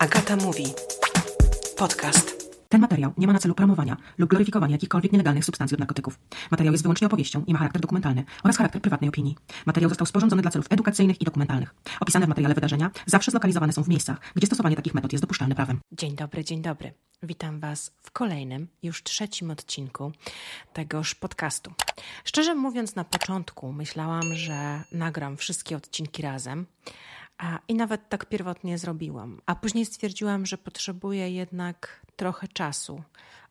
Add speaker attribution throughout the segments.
Speaker 1: Agata Mówi. Podcast.
Speaker 2: Ten materiał nie ma na celu promowania lub gloryfikowania jakichkolwiek nielegalnych substancji lub narkotyków. Materiał jest wyłącznie opowieścią i ma charakter dokumentalny oraz charakter prywatnej opinii. Materiał został sporządzony dla celów edukacyjnych i dokumentalnych. Opisane w materiale wydarzenia zawsze zlokalizowane są w miejscach, gdzie stosowanie takich metod jest dopuszczalne prawem.
Speaker 1: Dzień dobry, dzień dobry. Witam Was w kolejnym, już trzecim odcinku tegoż podcastu. Szczerze mówiąc, na początku myślałam, że nagram wszystkie odcinki razem. I nawet tak pierwotnie zrobiłam. A później stwierdziłam, że potrzebuję jednak trochę czasu,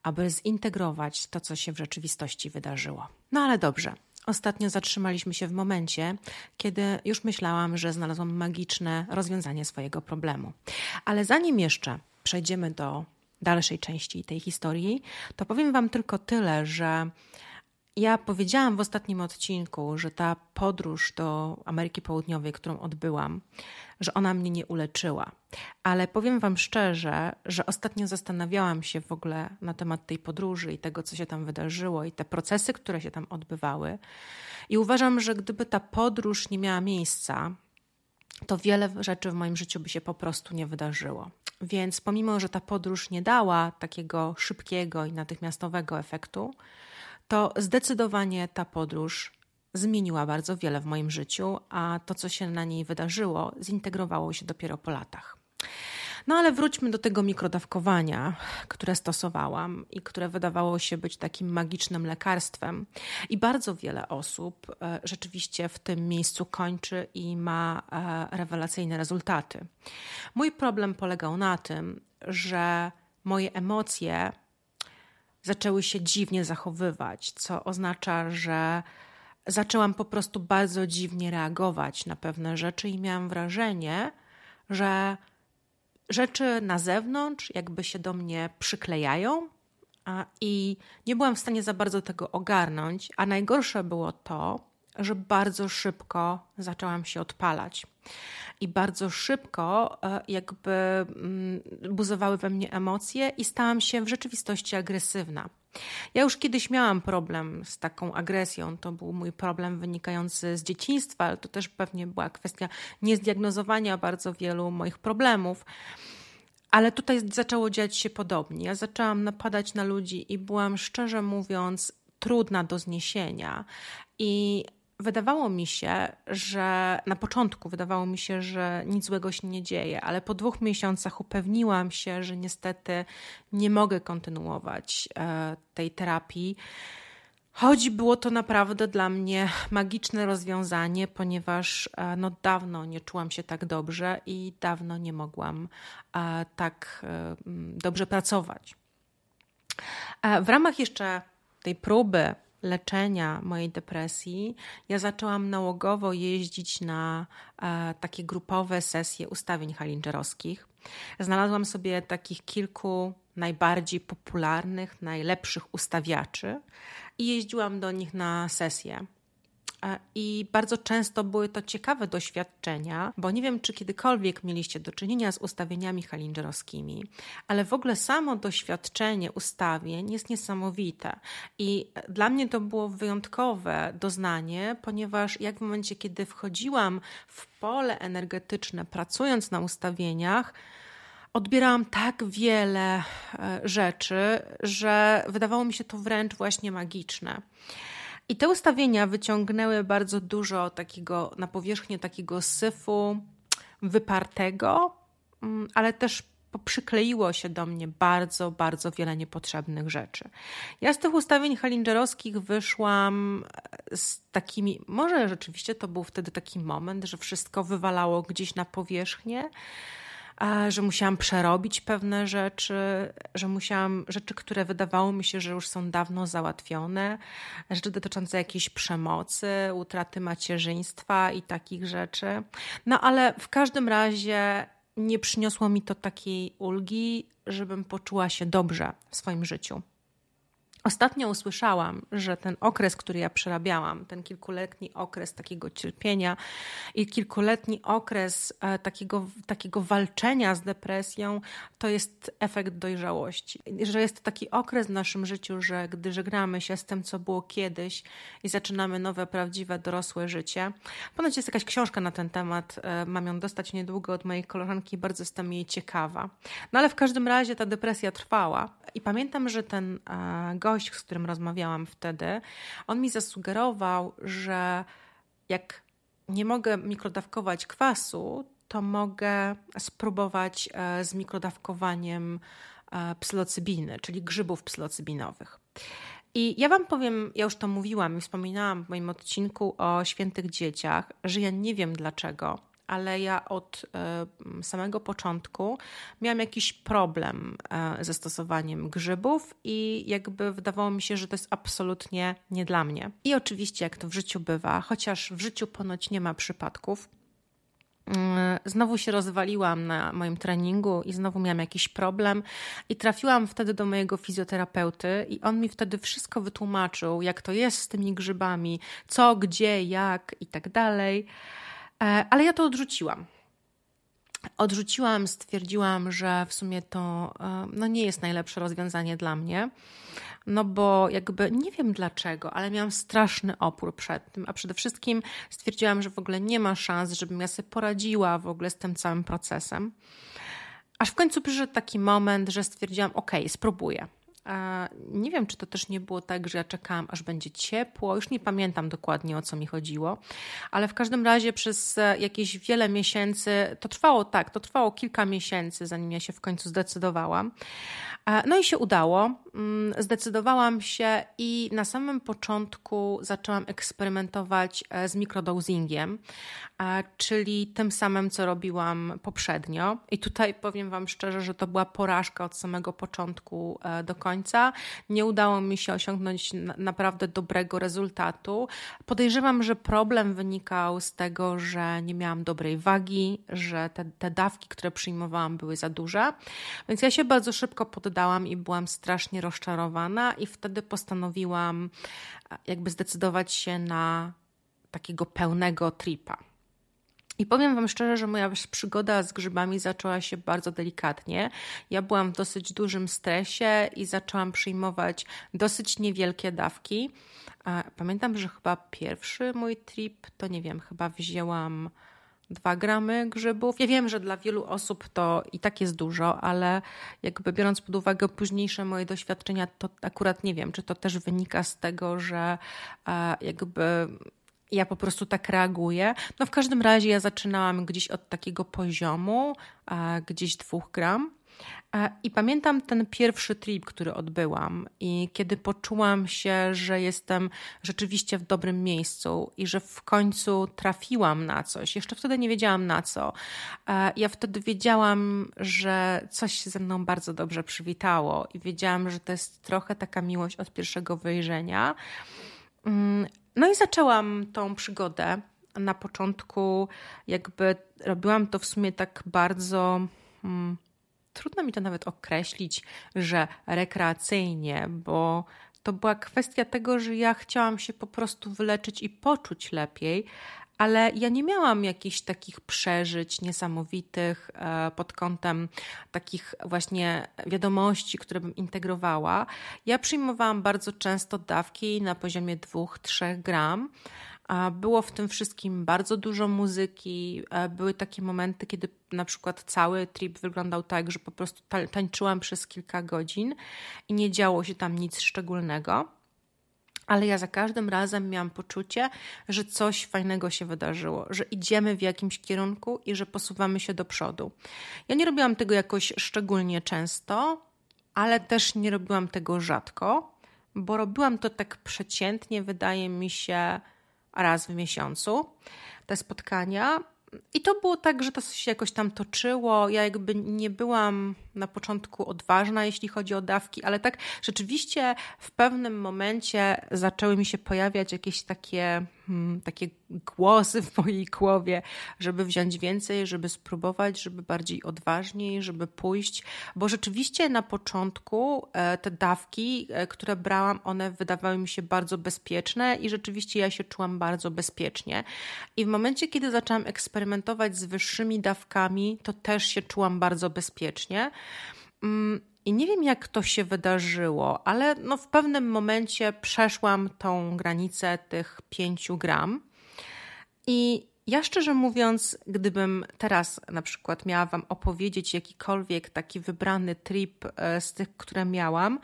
Speaker 1: aby zintegrować to, co się w rzeczywistości wydarzyło. No ale dobrze. Ostatnio zatrzymaliśmy się w momencie, kiedy już myślałam, że znalazłam magiczne rozwiązanie swojego problemu. Ale zanim jeszcze przejdziemy do dalszej części tej historii, to powiem Wam tylko tyle, że ja powiedziałam w ostatnim odcinku, że ta podróż do Ameryki Południowej, którą odbyłam, że ona mnie nie uleczyła. Ale powiem Wam szczerze, że ostatnio zastanawiałam się w ogóle na temat tej podróży i tego, co się tam wydarzyło, i te procesy, które się tam odbywały. I uważam, że gdyby ta podróż nie miała miejsca, to wiele rzeczy w moim życiu by się po prostu nie wydarzyło. Więc pomimo, że ta podróż nie dała takiego szybkiego i natychmiastowego efektu, to zdecydowanie ta podróż zmieniła bardzo wiele w moim życiu, a to, co się na niej wydarzyło, zintegrowało się dopiero po latach. No ale wróćmy do tego mikrodawkowania, które stosowałam i które wydawało się być takim magicznym lekarstwem. I bardzo wiele osób e, rzeczywiście w tym miejscu kończy i ma e, rewelacyjne rezultaty. Mój problem polegał na tym, że moje emocje zaczęły się dziwnie zachowywać, co oznacza, że zaczęłam po prostu bardzo dziwnie reagować na pewne rzeczy i miałam wrażenie, że rzeczy na zewnątrz jakby się do mnie przyklejają i nie byłam w stanie za bardzo tego ogarnąć, a najgorsze było to, że bardzo szybko zaczęłam się odpalać. I bardzo szybko e, jakby mm, buzowały we mnie emocje i stałam się w rzeczywistości agresywna. Ja już kiedyś miałam problem z taką agresją. To był mój problem wynikający z dzieciństwa, ale to też pewnie była kwestia niezdiagnozowania bardzo wielu moich problemów. Ale tutaj zaczęło dziać się podobnie. Ja zaczęłam napadać na ludzi i byłam szczerze mówiąc trudna do zniesienia. I wydawało mi się, że na początku wydawało mi się, że nic złego się nie dzieje, ale po dwóch miesiącach upewniłam się, że niestety nie mogę kontynuować e, tej terapii. Choć było to naprawdę dla mnie magiczne rozwiązanie, ponieważ e, no, dawno nie czułam się tak dobrze i dawno nie mogłam e, tak dobrze pracować. W ramach jeszcze tej próby leczenia mojej depresji, ja zaczęłam nałogowo jeździć na e, takie grupowe sesje ustawień halingerowskich. Znalazłam sobie takich kilku najbardziej popularnych, najlepszych ustawiaczy i jeździłam do nich na sesje. E, I bardzo często były to ciekawe doświadczenia, bo nie wiem, czy kiedykolwiek mieliście do czynienia z ustawieniami halingerowskimi, ale w ogóle samo doświadczenie ustawień jest niesamowite. I dla mnie to było wyjątkowe doznanie, ponieważ jak w momencie, kiedy wchodziłam w pole energetyczne, pracując na ustawieniach, odbierałam tak wiele e, rzeczy, że wydawało mi się to wręcz właśnie magiczne. I te ustawienia wyciągnęły bardzo dużo takiego na takiego syfu wypartego, mm, ale też przykleiło się do mnie bardzo, bardzo wiele niepotrzebnych rzeczy. Ja z tych ustawień halingerowskich wyszłam z takimi, może rzeczywiście to był wtedy taki moment, że wszystko wywalało gdzieś na powierzchnię, że musiałam przerobić pewne rzeczy, że musiałam rzeczy, które wydawało mi się, że już są dawno załatwione, rzeczy dotyczące jakiejś przemocy, utraty macierzyństwa i takich rzeczy. No ale w każdym razie nie przyniosło mi to takiej ulgi, żebym poczuła się dobrze w swoim życiu. Ostatnio usłyszałam, że ten okres, który ja przerabiałam, ten kilkuletni okres takiego cierpienia i kilkuletni okres e, takiego, takiego walczenia z depresją, to jest efekt dojrzałości. Że jest to taki okres w naszym życiu, że gdy żegnamy się z tym, co było kiedyś i zaczynamy nowe, prawdziwe, dorosłe życie. Ponoć jest jakaś książka na ten temat, e, mam ją dostać niedługo od mojej koleżanki, bardzo jestem jej ciekawa. No ale w każdym razie ta depresja trwała i pamiętam, że ten gość, z którym rozmawiałam wtedy, on mi zasugerował, że jak nie mogę mikrodawkować kwasu, to mogę spróbować e, z mikrodawkowaniem e, psylocybiny, czyli grzybów psylocybinowych. I ja Wam powiem, ja już to mówiłam i wspominałam w moim odcinku o świętych dzieciach, że ja nie wiem dlaczego, ale ja od e, samego początku miałam jakiś problem e, ze stosowaniem grzybów i jakby wydawało mi się, że to jest absolutnie nie dla mnie. I oczywiście, jak to w życiu bywa, chociaż w życiu ponoć nie ma przypadków, mm, Znowu się rozwaliłam na moim treningu i znowu miałam jakiś problem, i trafiłam wtedy do mojego fizjoterapeuty, i on mi wtedy wszystko wytłumaczył, jak to jest z tymi grzybami, co, gdzie, jak i tak dalej. E, ale ja to odrzuciłam. Odrzuciłam, stwierdziłam, że w sumie to e, no, nie jest najlepsze rozwiązanie dla mnie, no bo jakby nie wiem dlaczego, ale miałam straszny opór przed tym, a przede wszystkim stwierdziłam, że w ogóle nie ma szans, żebym ja sobie poradziła w ogóle z tym całym procesem. Aż w końcu przyszedł taki moment, że stwierdziłam, ok, spróbuję. Nie wiem, czy to też nie było tak, że ja czekałam, aż będzie ciepło. Już nie pamiętam dokładnie o co mi chodziło, ale w każdym razie przez e, jakieś wiele miesięcy, to trwało tak, to trwało kilka miesięcy, zanim ja się w końcu zdecydowałam. No i się udało. Mm, zdecydowałam się i na samym początku zaczęłam eksperymentować e, z mikrodosingiem, czyli tym samym, co robiłam poprzednio. I tutaj powiem Wam szczerze, że to była porażka od samego początku e, do końca. Nie udało mi się osiągnąć naprawdę dobrego rezultatu. Podejrzewam, że problem wynikał z tego, że nie miałam dobrej wagi, że te, te dawki, które przyjmowałam, były za duże. Więc ja się bardzo szybko poddałam i byłam strasznie rozczarowana, i wtedy postanowiłam e, jakby zdecydować się na takiego pełnego tripa. I powiem Wam szczerze, że moja przygoda z grzybami zaczęła się bardzo delikatnie. Ja byłam w dosyć dużym stresie i zaczęłam przyjmować dosyć niewielkie dawki. Pamiętam, że chyba pierwszy mój trip to nie wiem, chyba wzięłam 2 gramy grzybów. Ja wiem, że dla wielu osób to i tak jest dużo, ale jakby biorąc pod uwagę późniejsze moje doświadczenia, to akurat nie wiem, czy to też wynika z tego, że jakby ja po prostu tak reaguję. No w każdym razie ja zaczynałam gdzieś od takiego poziomu, gdzieś dwóch gram. I pamiętam ten pierwszy trip, który odbyłam, i kiedy poczułam się, że jestem rzeczywiście w dobrym miejscu i że w końcu trafiłam na coś. Jeszcze wtedy nie wiedziałam na co. Ja wtedy wiedziałam, że coś się ze mną bardzo dobrze przywitało, i wiedziałam, że to jest trochę taka miłość od pierwszego wejrzenia. Mm, no i zaczęłam tą przygodę. Na początku, jakby robiłam to w sumie tak bardzo. Hmm, trudno mi to nawet określić, że rekreacyjnie, bo to była kwestia tego, że ja chciałam się po prostu wyleczyć i poczuć lepiej, ale ja nie miałam jakichś takich przeżyć niesamowitych e, pod kątem takich właśnie wiadomości, które bym integrowała. Ja przyjmowałam bardzo często dawki na poziomie 2-3 gram. Było w tym wszystkim bardzo dużo muzyki. E, były takie momenty, kiedy na przykład cały trip wyglądał tak, że po prostu tańczyłam przez kilka godzin i nie działo się tam nic szczególnego ale ja za każdym razem miałam poczucie, że coś fajnego się wydarzyło, że idziemy w jakimś kierunku i że posuwamy się do przodu. Ja nie robiłam tego jakoś szczególnie często, ale też nie robiłam tego rzadko, bo robiłam to tak przeciętnie, wydaje mi się, raz w miesiącu, te spotkania. I to było tak, że to się jakoś tam toczyło. Ja jakby nie byłam na początku odważna, jeśli chodzi o dawki, ale tak rzeczywiście w pewnym momencie zaczęły mi się pojawiać jakieś takie, hmm, takie głosy w mojej głowie, żeby wziąć więcej, żeby spróbować, żeby bardziej odważniej, żeby pójść, bo rzeczywiście na początku e, te dawki, e, które brałam, one wydawały mi się bardzo bezpieczne i rzeczywiście ja się czułam bardzo bezpiecznie. I w momencie, kiedy zaczęłam eksperymentować z wyższymi dawkami, to też się czułam bardzo bezpiecznie. Mm, I nie wiem, jak to się wydarzyło, ale no w pewnym momencie przeszłam tą granicę tych 5 gram. I ja szczerze mówiąc, gdybym teraz na przykład miała Wam opowiedzieć jakikolwiek taki wybrany trip e, z tych, które miałam,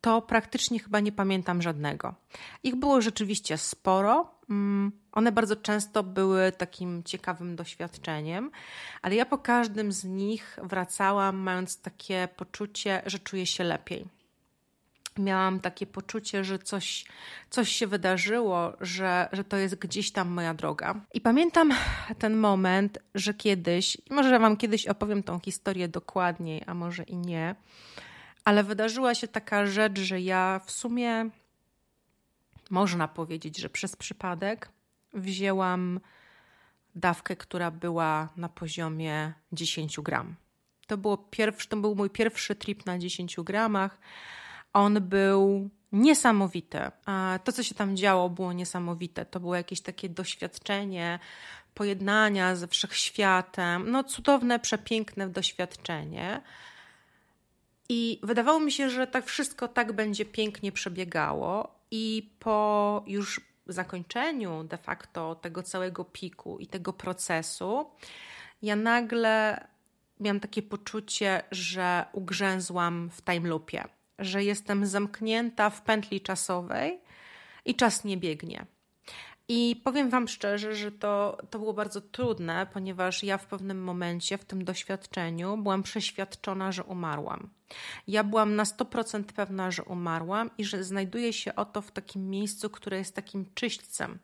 Speaker 1: to praktycznie chyba nie pamiętam żadnego. Ich było rzeczywiście sporo. Mm, one bardzo często były takim ciekawym doświadczeniem, ale ja po każdym z nich wracałam, mając takie poczucie, że czuję się lepiej. Miałam takie poczucie, że coś, coś się wydarzyło, że, że to jest gdzieś tam moja droga. I pamiętam ten moment, że kiedyś, może Wam kiedyś opowiem tą historię dokładniej, a może i nie, ale wydarzyła się taka rzecz, że ja w sumie można powiedzieć, że przez przypadek wzięłam dawkę, która była na poziomie 10 gram. To, było pierwszy, to był mój pierwszy trip na 10 gramach. On był niesamowity. To, co się tam działo, było niesamowite. To było jakieś takie doświadczenie pojednania ze wszechświatem. No, cudowne, przepiękne doświadczenie. I wydawało mi się, że tak wszystko tak będzie pięknie przebiegało, i po już zakończeniu de facto tego całego piku i tego procesu, ja nagle miałam takie poczucie, że ugrzęzłam w time loopie, że jestem zamknięta w pętli czasowej i czas nie biegnie. I powiem Wam szczerze, że to, to było bardzo trudne, ponieważ ja w pewnym momencie w tym doświadczeniu byłam przeświadczona, że umarłam. Ja byłam na 100% pewna, że umarłam i że znajduję się oto w takim miejscu, które jest takim czyśćcem,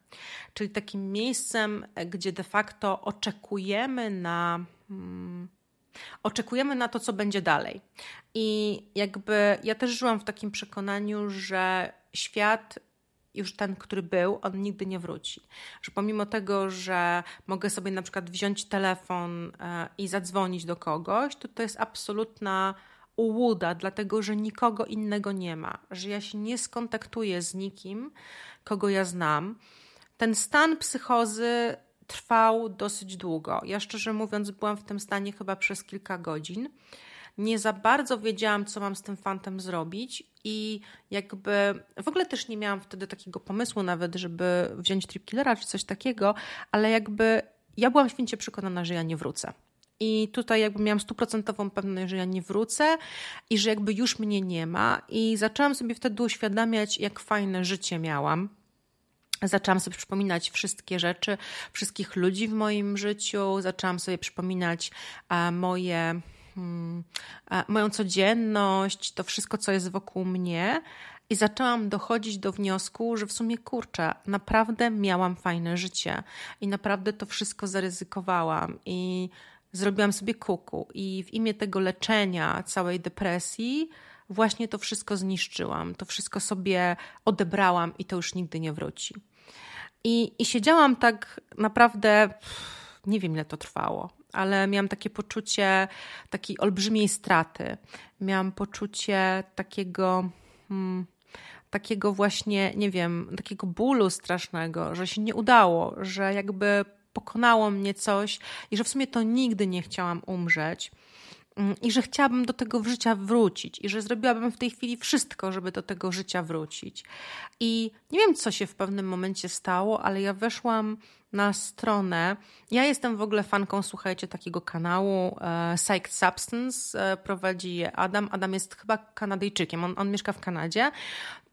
Speaker 1: czyli takim miejscem, gdzie de facto oczekujemy na. Hmm, oczekujemy na to, co będzie dalej. I jakby ja też żyłam w takim przekonaniu, że świat już ten, który był, on nigdy nie wróci. Że pomimo tego, że mogę sobie na przykład wziąć telefon e, i zadzwonić do kogoś, to to jest absolutna ułuda, dlatego że nikogo innego nie ma, że ja się nie skontaktuję z nikim, kogo ja znam. Ten stan psychozy trwał dosyć długo. Ja szczerze mówiąc, byłam w tym stanie chyba przez kilka godzin nie za bardzo wiedziałam, co mam z tym fantem zrobić i jakby w ogóle też nie miałam wtedy takiego pomysłu nawet, żeby wziąć trip killera czy coś takiego, ale jakby ja byłam święcie przekonana, że ja nie wrócę. I tutaj jakby miałam stuprocentową pewność, że ja nie wrócę i że jakby już mnie nie ma. I zaczęłam sobie wtedy uświadamiać, jak fajne życie miałam. Zaczęłam sobie przypominać wszystkie rzeczy, wszystkich ludzi w moim życiu. Zaczęłam sobie przypominać moje Hmm, moją codzienność, to wszystko, co jest wokół mnie. I zaczęłam dochodzić do wniosku, że w sumie kurczę, naprawdę miałam fajne życie i naprawdę to wszystko zaryzykowałam i zrobiłam sobie kuku. I w imię tego leczenia całej depresji, właśnie to wszystko zniszczyłam, to wszystko sobie odebrałam i to już nigdy nie wróci. I, i siedziałam tak naprawdę, nie wiem ile to trwało, ale miałam takie poczucie takiej olbrzymiej straty. Miałam poczucie takiego. Hmm, takiego właśnie, nie wiem, takiego bólu strasznego, że się nie udało, że jakby pokonało mnie coś i że w sumie to nigdy nie chciałam umrzeć. Mm, I że chciałabym do tego życia wrócić, i że zrobiłabym w tej chwili wszystko, żeby do tego życia wrócić. I nie wiem, co się w pewnym momencie stało, ale ja weszłam na stronę. Ja jestem w ogóle fanką, słuchajcie, takiego kanału e, Psyched Substance. E, prowadzi je Adam. Adam jest chyba Kanadyjczykiem, on, on mieszka w Kanadzie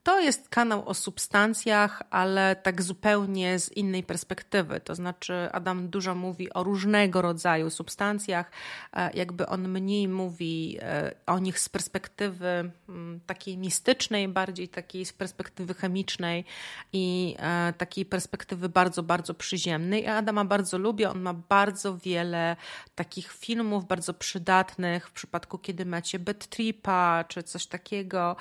Speaker 1: to jest kanał o substancjach, ale tak zupełnie z innej perspektywy. To znaczy, Adam dużo mówi o różnego rodzaju substancjach, e, jakby on mniej mówi e, o nich z perspektywy mm, takiej mistycznej, bardziej takiej z perspektywy chemicznej i e, takiej perspektywy bardzo, bardzo przyziemnej. Adama bardzo lubię, on ma bardzo wiele takich filmów, bardzo przydatnych w przypadku, kiedy macie bed tripa czy coś takiego.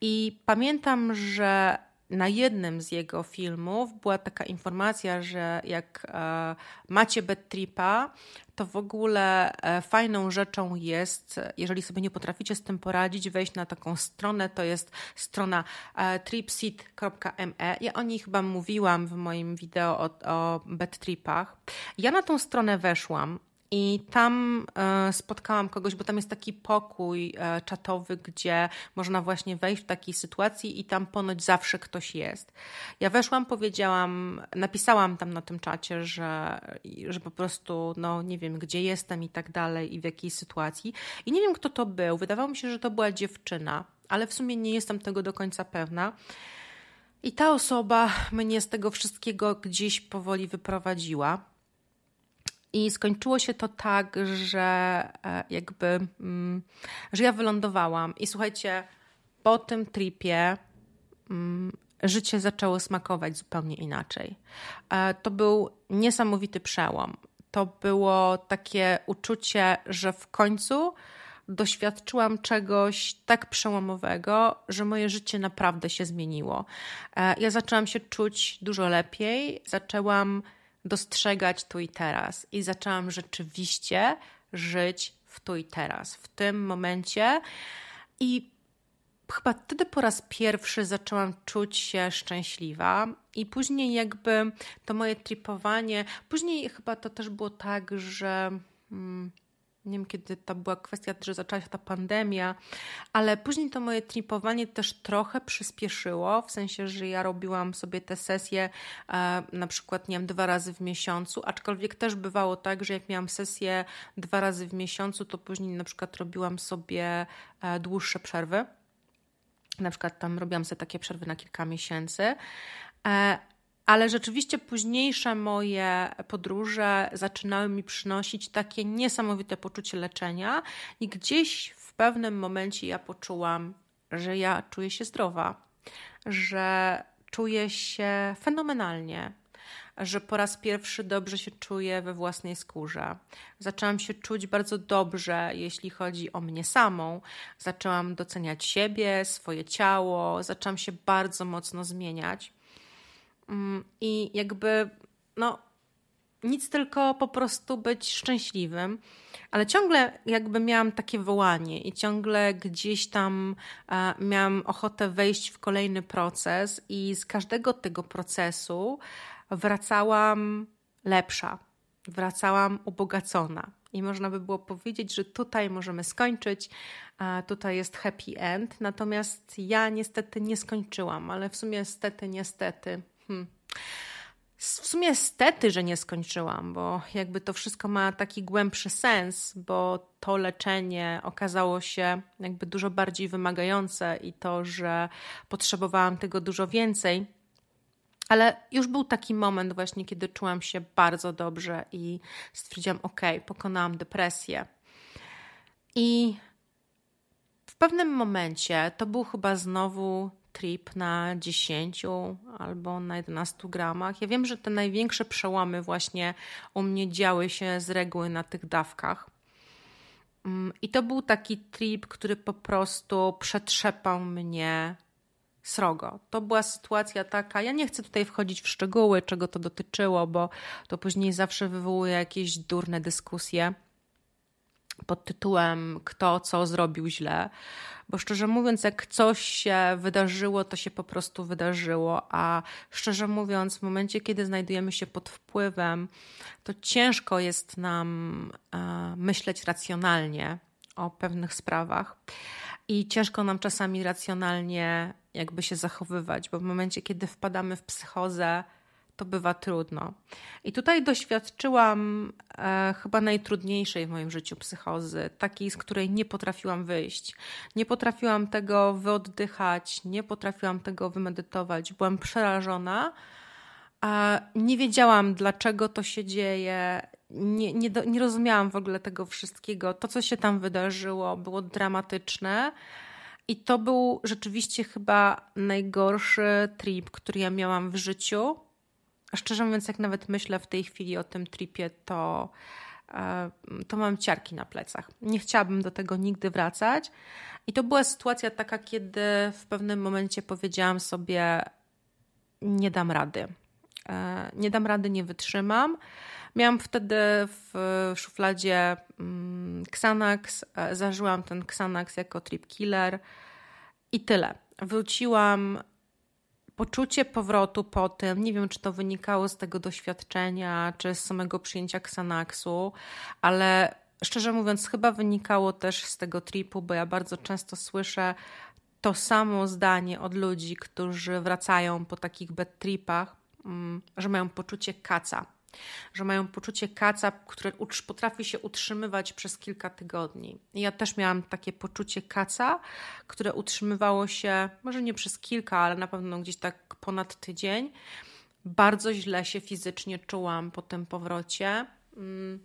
Speaker 1: I pamiętam, że na jednym z jego filmów była taka informacja, że jak e, macie bed tripa, to w ogóle e, fajną rzeczą jest, jeżeli sobie nie potraficie z tym poradzić, wejść na taką stronę, to jest strona e, tripseat.me. Ja o niej chyba mówiłam w moim wideo o, o tripach. Ja na tą stronę weszłam i tam e, spotkałam kogoś, bo tam jest taki pokój e, czatowy, gdzie można właśnie wejść w takiej sytuacji i tam ponoć zawsze ktoś jest. Ja weszłam, powiedziałam, napisałam tam na tym czacie, że, że po prostu, no nie wiem, gdzie jestem i tak dalej i w jakiej sytuacji. I nie wiem, kto to był. Wydawało mi się, że to była dziewczyna, ale w sumie nie jestem tego do końca pewna. I ta osoba mnie z tego wszystkiego gdzieś powoli wyprowadziła. I skończyło się to tak, że e, jakby, mm, że ja wylądowałam i słuchajcie, po tym tripie mm, życie zaczęło smakować zupełnie inaczej. E, to był niesamowity przełom. To było takie uczucie, że w końcu doświadczyłam czegoś tak przełomowego, że moje życie naprawdę się zmieniło. E, ja zaczęłam się czuć dużo lepiej, zaczęłam dostrzegać tu i teraz i zaczęłam rzeczywiście żyć w tu i teraz, w tym momencie. I chyba wtedy po raz pierwszy zaczęłam czuć się szczęśliwa, i później jakby to moje tripowanie, później chyba to też było tak, że. Hmm, nie wiem kiedy to była kwestia, że zaczęła się ta pandemia, ale później to moje tripowanie też trochę przyspieszyło, w sensie, że ja robiłam sobie te sesje e, na przykład, nie wiem, dwa razy w miesiącu, aczkolwiek też bywało tak, że jak miałam sesję dwa razy w miesiącu, to później na przykład robiłam sobie e, dłuższe przerwy. Na przykład tam robiłam sobie takie przerwy na kilka miesięcy. E, ale rzeczywiście późniejsze moje podróże zaczynały mi przynosić takie niesamowite poczucie leczenia, i gdzieś w pewnym momencie ja poczułam, że ja czuję się zdrowa, że czuję się fenomenalnie, że po raz pierwszy dobrze się czuję we własnej skórze. Zaczęłam się czuć bardzo dobrze, jeśli chodzi o mnie samą. Zaczęłam doceniać siebie, swoje ciało, zaczęłam się bardzo mocno zmieniać. Mm, I jakby, no, nic tylko po prostu być szczęśliwym, ale ciągle jakby miałam takie wołanie i ciągle gdzieś tam e, miałam ochotę wejść w kolejny proces, i z każdego tego procesu wracałam lepsza, wracałam ubogacona. I można by było powiedzieć, że tutaj możemy skończyć, tutaj jest happy end. Natomiast ja niestety nie skończyłam, ale w sumie niestety, niestety Hmm. W sumie stety, że nie skończyłam, bo jakby to wszystko ma taki głębszy sens, bo to leczenie okazało się jakby dużo bardziej wymagające i to, że potrzebowałam tego dużo więcej. Ale już był taki moment właśnie, kiedy czułam się bardzo dobrze i stwierdziłam, ok, pokonałam depresję. I w pewnym momencie to był chyba znowu trip na 10 albo na 11 gramach. Ja wiem, że te największe przełomy właśnie u mnie działy się z reguły na tych dawkach. Mm, I to był taki trip, który po prostu przetrzepał mnie srogo. To była sytuacja taka, ja nie chcę tutaj wchodzić w szczegóły, czego to dotyczyło, bo to później zawsze wywołuje jakieś durne dyskusje pod tytułem kto co zrobił źle. Bo szczerze mówiąc, jak coś się wydarzyło, to się po prostu wydarzyło, a szczerze mówiąc, w momencie, kiedy znajdujemy się pod wpływem, to ciężko jest nam e, myśleć racjonalnie o pewnych sprawach. I ciężko nam czasami racjonalnie jakby się zachowywać, bo w momencie, kiedy wpadamy w psychozę, to bywa trudno. I tutaj doświadczyłam e, chyba najtrudniejszej w moim życiu psychozy, takiej, z której nie potrafiłam wyjść. Nie potrafiłam tego wyoddychać, nie potrafiłam tego wymedytować. Byłam przerażona. A nie wiedziałam, dlaczego to się dzieje. Nie, nie, do, nie rozumiałam w ogóle tego wszystkiego. To, co się tam wydarzyło, było dramatyczne. I to był rzeczywiście chyba najgorszy trip, który ja miałam w życiu. Szczerze mówiąc, jak nawet myślę w tej chwili o tym tripie, to, e, to mam ciarki na plecach. Nie chciałabym do tego nigdy wracać. I to była sytuacja taka, kiedy w pewnym momencie powiedziałam sobie: Nie dam rady. E, nie dam rady, nie wytrzymam. Miałam wtedy w szufladzie mm, Xanax, e, zażyłam ten Xanax jako trip killer i tyle. Wróciłam poczucie powrotu po tym, nie wiem czy to wynikało z tego doświadczenia, czy z samego przyjęcia Xanaxu, ale szczerze mówiąc, chyba wynikało też z tego tripu, bo ja bardzo często słyszę to samo zdanie od ludzi, którzy wracają po takich bad tripach, mm, że mają poczucie kaca że mają poczucie kaca, które potrafi się utrzymywać przez kilka tygodni. ja też miałam takie poczucie kaca, które utrzymywało się może nie przez kilka, ale na pewno gdzieś tak ponad tydzień. Bardzo źle się fizycznie czułam po tym powrocie. Mm.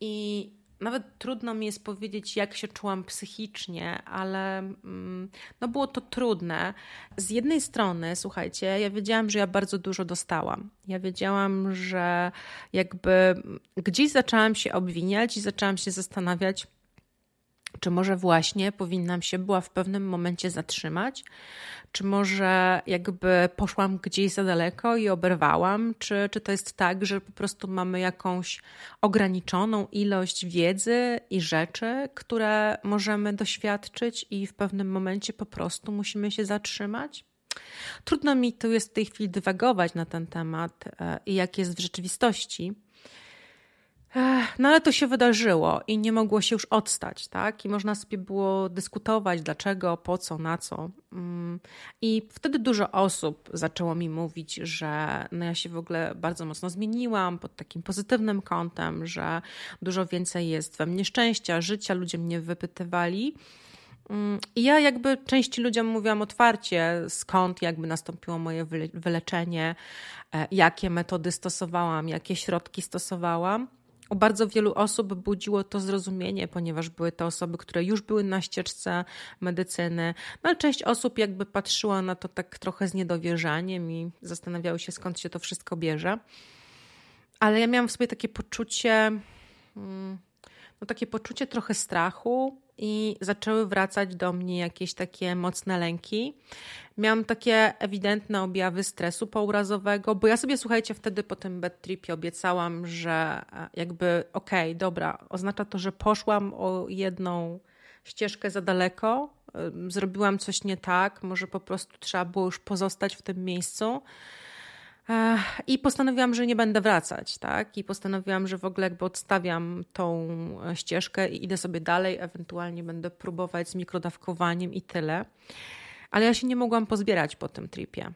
Speaker 1: I nawet trudno mi jest powiedzieć, jak się czułam psychicznie, ale mm, no było to trudne. Z jednej strony, słuchajcie, ja wiedziałam, że ja bardzo dużo dostałam. Ja wiedziałam, że jakby gdzieś zaczęłam się obwiniać i zaczęłam się zastanawiać, czy może właśnie powinnam się była w pewnym momencie zatrzymać? Czy może jakby poszłam gdzieś za daleko i oberwałam? Czy, czy to jest tak, że po prostu mamy jakąś ograniczoną ilość wiedzy i rzeczy, które możemy doświadczyć i w pewnym momencie po prostu musimy się zatrzymać? Trudno mi tu jest w tej chwili dywagować na ten temat e, i jak jest w rzeczywistości no ale to się wydarzyło i nie mogło się już odstać, tak? I można sobie było dyskutować, dlaczego, po co, na co. Mm. I wtedy dużo osób zaczęło mi mówić, że no ja się w ogóle bardzo mocno zmieniłam pod takim pozytywnym kątem, że dużo więcej jest we mnie szczęścia, życia, ludzie mnie wypytywali. Mm. I ja jakby części ludziom mówiłam otwarcie, skąd jakby nastąpiło moje wyleczenie, e, jakie metody stosowałam, jakie środki stosowałam u bardzo wielu osób budziło to zrozumienie, ponieważ były to osoby, które już były na ścieżce medycyny, no ale część osób jakby patrzyła na to tak trochę z niedowierzaniem i zastanawiały się, skąd się to wszystko bierze. Ale ja miałam w sobie takie poczucie, mm, no takie poczucie trochę strachu, i zaczęły wracać do mnie jakieś takie mocne lęki. Miałam takie ewidentne objawy stresu pourazowego, bo ja sobie, słuchajcie, wtedy po tym bad tripie obiecałam, że e, jakby okej, okay, dobra, oznacza to, że poszłam o jedną ścieżkę za daleko, zrobiłam coś nie tak, może po prostu trzeba było już pozostać w tym miejscu. I postanowiłam, że nie będę wracać, tak? I postanowiłam, że w ogóle jakby odstawiam tą e, ścieżkę i idę sobie dalej, ewentualnie będę próbować z mikrodawkowaniem i tyle. Ale ja się nie mogłam pozbierać po tym tripie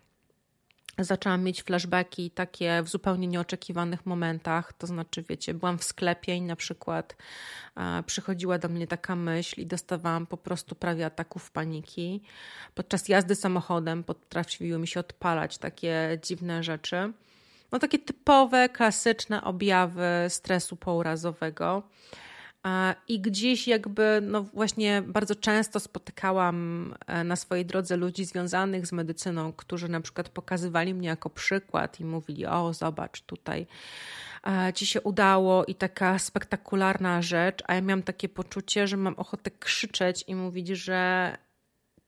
Speaker 1: zaczęłam mieć flashbacki takie w zupełnie nieoczekiwanych momentach. To znaczy, wiecie, byłam w sklepie i na przykład e, przychodziła do mnie taka myśl i dostawałam po prostu prawie ataków paniki. Podczas jazdy samochodem potrafiły mi się odpalać takie dziwne rzeczy. No takie typowe, klasyczne objawy stresu pourazowego. I gdzieś jakby, no właśnie bardzo często spotykałam e, na swojej drodze ludzi związanych z medycyną, którzy na przykład pokazywali mnie jako przykład i mówili: O, zobacz, tutaj e, ci się udało i taka spektakularna rzecz, a ja miałam takie poczucie, że mam ochotę krzyczeć i mówić, że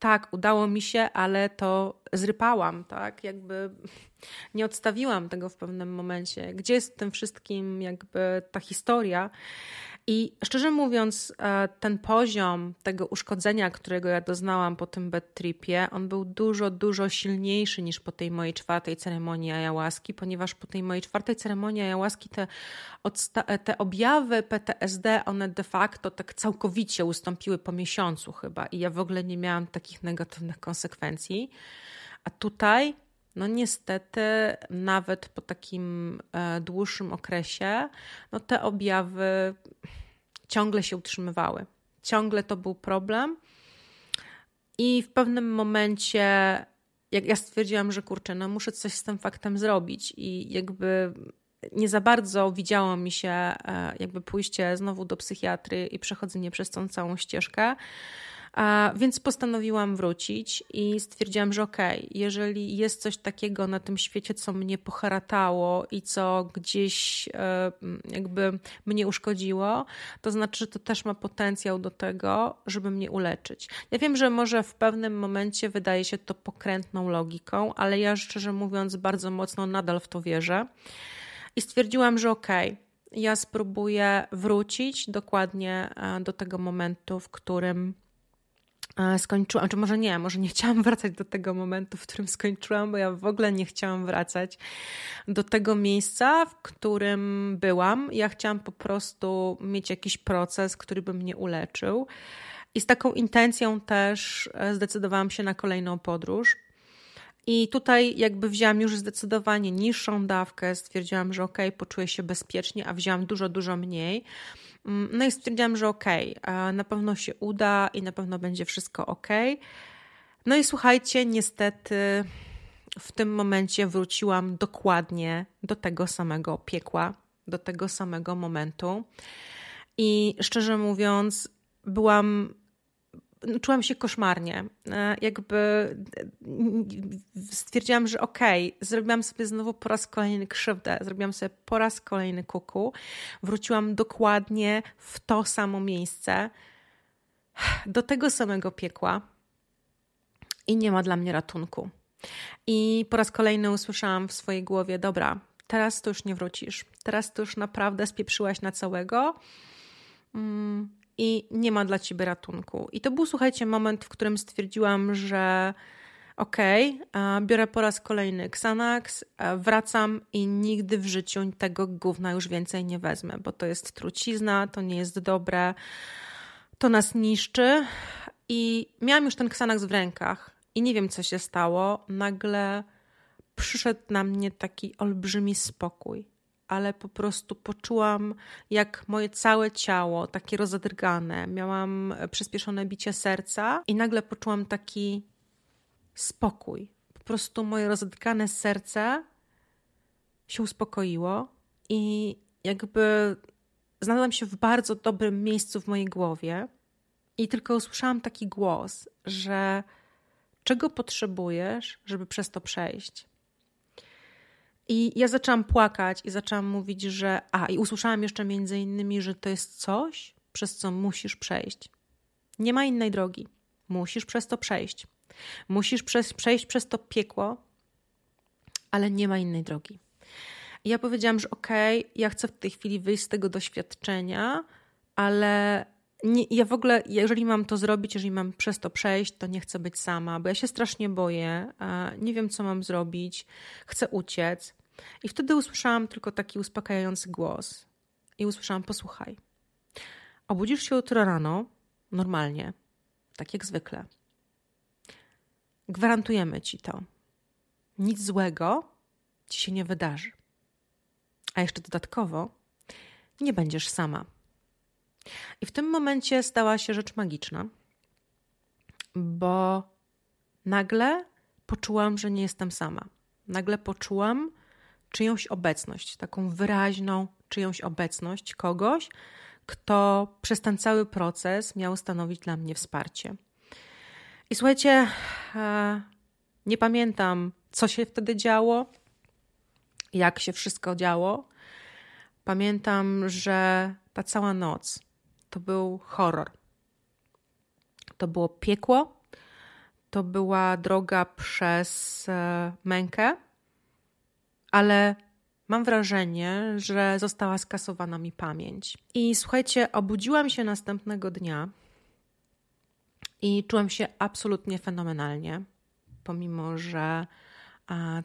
Speaker 1: tak, udało mi się, ale to zrypałam, tak? Jakby nie odstawiłam tego w pewnym momencie. Gdzie jest w tym wszystkim jakby ta historia? I szczerze mówiąc, e, ten poziom tego uszkodzenia, którego ja doznałam po tym bad tripie, on był dużo, dużo silniejszy niż po tej mojej czwartej ceremonii ayahuaski, ponieważ po tej mojej czwartej ceremonii ayahuaski te, te objawy PTSD, one de facto tak całkowicie ustąpiły po miesiącu chyba i ja w ogóle nie miałam takich negatywnych konsekwencji. A tutaj no niestety, nawet po takim e, dłuższym okresie, no te objawy ciągle się utrzymywały. Ciągle to był problem. I w pewnym momencie, jak ja stwierdziłam, że kurczę, no muszę coś z tym faktem zrobić, i jakby nie za bardzo widziało mi się e, jakby pójście znowu do psychiatry i przechodzenie przez tą całą ścieżkę. A, więc postanowiłam wrócić i stwierdziłam, że okej, okay, jeżeli jest coś takiego na tym świecie, co mnie poharatało i co gdzieś e, jakby mnie uszkodziło, to znaczy, że to też ma potencjał do tego, żeby mnie uleczyć. Ja wiem, że może w pewnym momencie wydaje się to pokrętną logiką, ale ja szczerze mówiąc bardzo mocno nadal w to wierzę. I stwierdziłam, że okej, okay, ja spróbuję wrócić dokładnie e, do tego momentu, w którym skończyłam, czy może nie, może nie chciałam wracać do tego momentu, w którym skończyłam, bo ja w ogóle nie chciałam wracać do tego miejsca, w którym byłam. Ja chciałam po prostu mieć jakiś proces, który by mnie uleczył. I z taką intencją też e, zdecydowałam się na kolejną podróż. I tutaj jakby wzięłam już zdecydowanie niższą dawkę, stwierdziłam, że ok, poczuję się bezpiecznie, a wzięłam dużo, dużo mniej. Mm, no i stwierdziłam, że ok, na pewno się uda i na pewno będzie wszystko ok. No i słuchajcie, niestety w tym momencie wróciłam dokładnie do tego samego piekła, do tego samego momentu. I szczerze mówiąc, byłam czułam się koszmarnie. E, jakby e, stwierdziłam, że okej, okay, zrobiłam sobie znowu po raz kolejny krzywdę, zrobiłam sobie po raz kolejny kuku. Wróciłam dokładnie w to samo miejsce, do tego samego piekła i nie ma dla mnie ratunku. I po raz kolejny usłyszałam w swojej głowie: Dobra, teraz to już nie wrócisz. Teraz to już naprawdę spieprzyłaś na całego. Mm, i nie ma dla ciebie ratunku. I to był, słuchajcie, moment, w którym stwierdziłam, że okej, okay, biorę po raz kolejny Xanax, wracam i nigdy w życiu tego gówna już więcej nie wezmę, bo to jest trucizna, to nie jest dobre, to nas niszczy. I miałam już ten Xanax w rękach i nie wiem, co się stało. Nagle przyszedł na mnie taki olbrzymi spokój ale po prostu poczułam, jak moje całe ciało, takie rozedrgane, miałam przyspieszone bicie serca i nagle poczułam taki spokój. Po prostu moje rozedrgane serce się uspokoiło i jakby znalazłam się w bardzo dobrym miejscu w mojej głowie i tylko usłyszałam taki głos, że czego potrzebujesz, żeby przez to przejść? I ja zaczęłam płakać i zaczęłam mówić, że. A, i usłyszałam jeszcze między innymi, że to jest coś, przez co musisz przejść. Nie ma innej drogi. Musisz przez to przejść. Musisz przez, przejść przez to piekło, ale nie ma innej drogi. I ja powiedziałam, że okej, okay, ja chcę w tej chwili wyjść z tego doświadczenia, ale nie, ja w ogóle, jeżeli mam to zrobić, jeżeli mam przez to przejść, to nie chcę być sama, bo ja się strasznie boję, nie wiem, co mam zrobić, chcę uciec. I wtedy usłyszałam tylko taki uspokajający głos. I usłyszałam: Posłuchaj, obudzisz się jutro rano, normalnie, tak jak zwykle. Gwarantujemy ci to. Nic złego ci się nie wydarzy. A jeszcze dodatkowo, nie będziesz sama. I w tym momencie stała się rzecz magiczna, bo nagle poczułam, że nie jestem sama. Nagle poczułam czyjąś obecność, taką wyraźną czyjąś obecność kogoś, kto przez ten cały proces miał stanowić dla mnie wsparcie. I słuchajcie, e, nie pamiętam, co się wtedy działo, jak się wszystko działo. Pamiętam, że ta cała noc to był horror. To było piekło, to była droga przez e, mękę, ale mam wrażenie, że została skasowana mi pamięć. I słuchajcie, obudziłam się następnego dnia i czułam się absolutnie fenomenalnie, pomimo że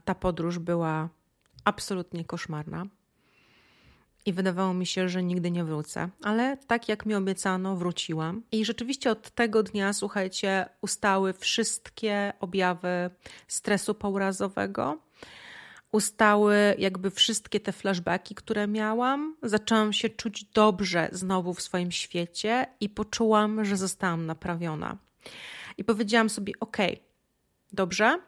Speaker 1: ta podróż była absolutnie koszmarna. i wydawało mi się, że nigdy nie wrócę. Ale tak jak mi obiecano, wróciłam. I rzeczywiście od tego dnia, słuchajcie, ustały wszystkie objawy stresu pourazowego. Ustały jakby wszystkie te flashbacki, które miałam. Zaczęłam się czuć dobrze znowu w swoim świecie i poczułam, że zostałam naprawiona. I powiedziałam sobie: OK, dobrze,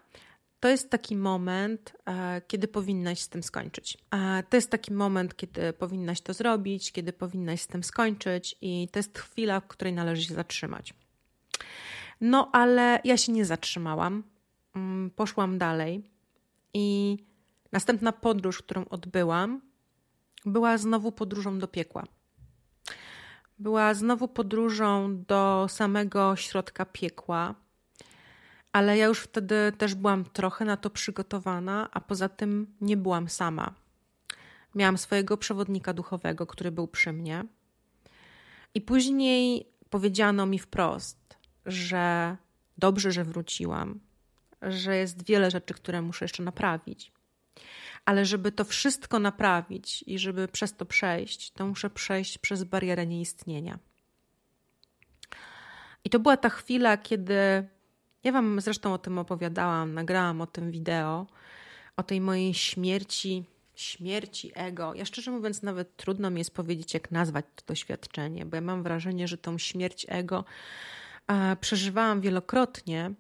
Speaker 1: to jest taki moment, e, kiedy powinnaś z tym skończyć. E, to jest taki moment, kiedy powinnaś to zrobić, kiedy powinnaś z tym skończyć, i to jest chwila, w której należy się zatrzymać. No, ale ja się nie zatrzymałam. Mm, poszłam dalej i następna podróż, którą odbyłam, była znowu podróżą do piekła. Była znowu podróżą do samego środka piekła ale ja już wtedy też byłam trochę na to przygotowana, a poza tym nie byłam sama. Miałam swojego przewodnika duchowego, który był przy mnie. I później powiedziano mi wprost, że dobrze, że wróciłam, że jest wiele rzeczy, które muszę jeszcze naprawić. Ale żeby to wszystko naprawić i żeby przez to przejść, to muszę przejść przez barierę nieistnienia. I to była ta chwila, kiedy ja Wam zresztą o tym opowiadałam, nagrałam o tym wideo, o tej mojej śmierci, śmierci ego. Ja szczerze mówiąc, nawet trudno mi jest powiedzieć, jak nazwać to doświadczenie, bo ja mam wrażenie, że tą śmierć ego e, przeżywałam wielokrotnie,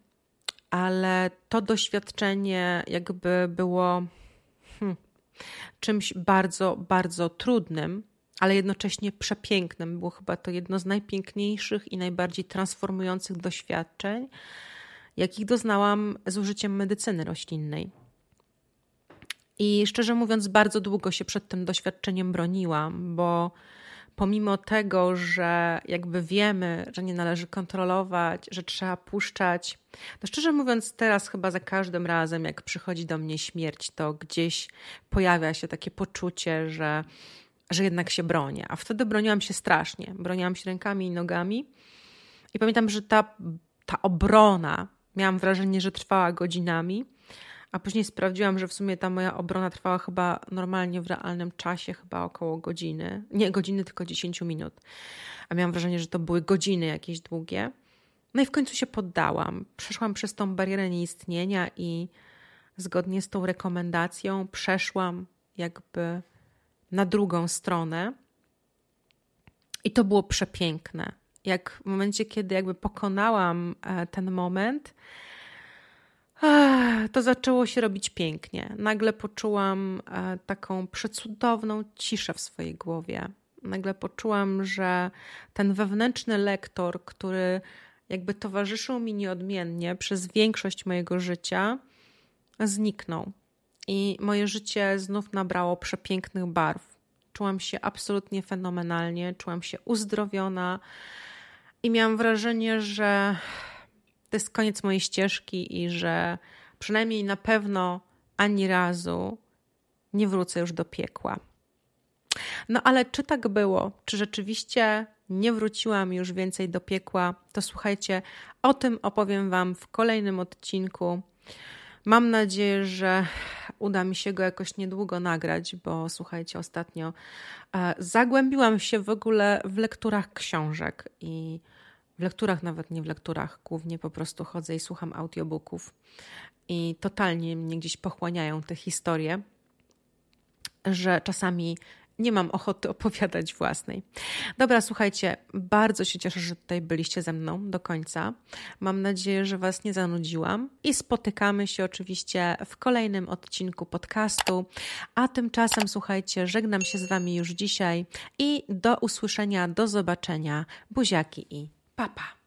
Speaker 1: ale to doświadczenie jakby było hmm, czymś bardzo, bardzo trudnym, ale jednocześnie przepięknym. Było chyba to jedno z najpiękniejszych i najbardziej transformujących doświadczeń, jakich doznałam z użyciem medycyny roślinnej. I szczerze mówiąc, bardzo długo się przed tym doświadczeniem broniłam, bo pomimo tego, że jakby wiemy, że nie należy kontrolować, że trzeba puszczać, to szczerze mówiąc, teraz chyba za każdym razem, jak przychodzi do mnie śmierć, to gdzieś pojawia się takie poczucie, że, że jednak się bronię. A wtedy broniłam się strasznie. Broniłam się rękami i nogami. I pamiętam, że ta, ta obrona Miałam wrażenie, że trwała godzinami, a później sprawdziłam, że w sumie ta moja obrona trwała chyba normalnie w realnym czasie, chyba około godziny. Nie godziny, tylko 10 minut. A miałam wrażenie, że to były godziny jakieś długie. No i w końcu się poddałam. Przeszłam przez tą barierę nieistnienia i zgodnie z tą rekomendacją przeszłam jakby na drugą stronę. I to było przepiękne jak w momencie, kiedy jakby pokonałam e, ten moment, to zaczęło się robić pięknie. Nagle poczułam e, taką przecudowną ciszę w swojej głowie. Nagle poczułam, że ten wewnętrzny lektor, który jakby towarzyszył mi nieodmiennie przez większość mojego życia, zniknął. I moje życie znów nabrało przepięknych barw. Czułam się absolutnie fenomenalnie, czułam się uzdrowiona i miałam wrażenie, że to jest koniec mojej ścieżki i że przynajmniej na pewno ani razu nie wrócę już do piekła. No ale czy tak było? Czy rzeczywiście nie wróciłam już więcej do piekła? To słuchajcie, o tym opowiem Wam w kolejnym odcinku. Mam nadzieję, że uda mi się go jakoś niedługo nagrać, bo słuchajcie, ostatnio e, zagłębiłam się w ogóle w lekturach książek i w lekturach, nawet nie w lekturach, głównie po prostu chodzę i słucham audiobooków i totalnie mnie gdzieś pochłaniają te historie, że czasami nie mam ochoty opowiadać własnej. Dobra, słuchajcie, bardzo się cieszę, że tutaj byliście ze mną do końca. Mam nadzieję, że Was nie zanudziłam i spotykamy się oczywiście w kolejnym odcinku podcastu. A tymczasem, słuchajcie, żegnam się z Wami już dzisiaj i do usłyszenia, do zobaczenia. Buziaki i papa.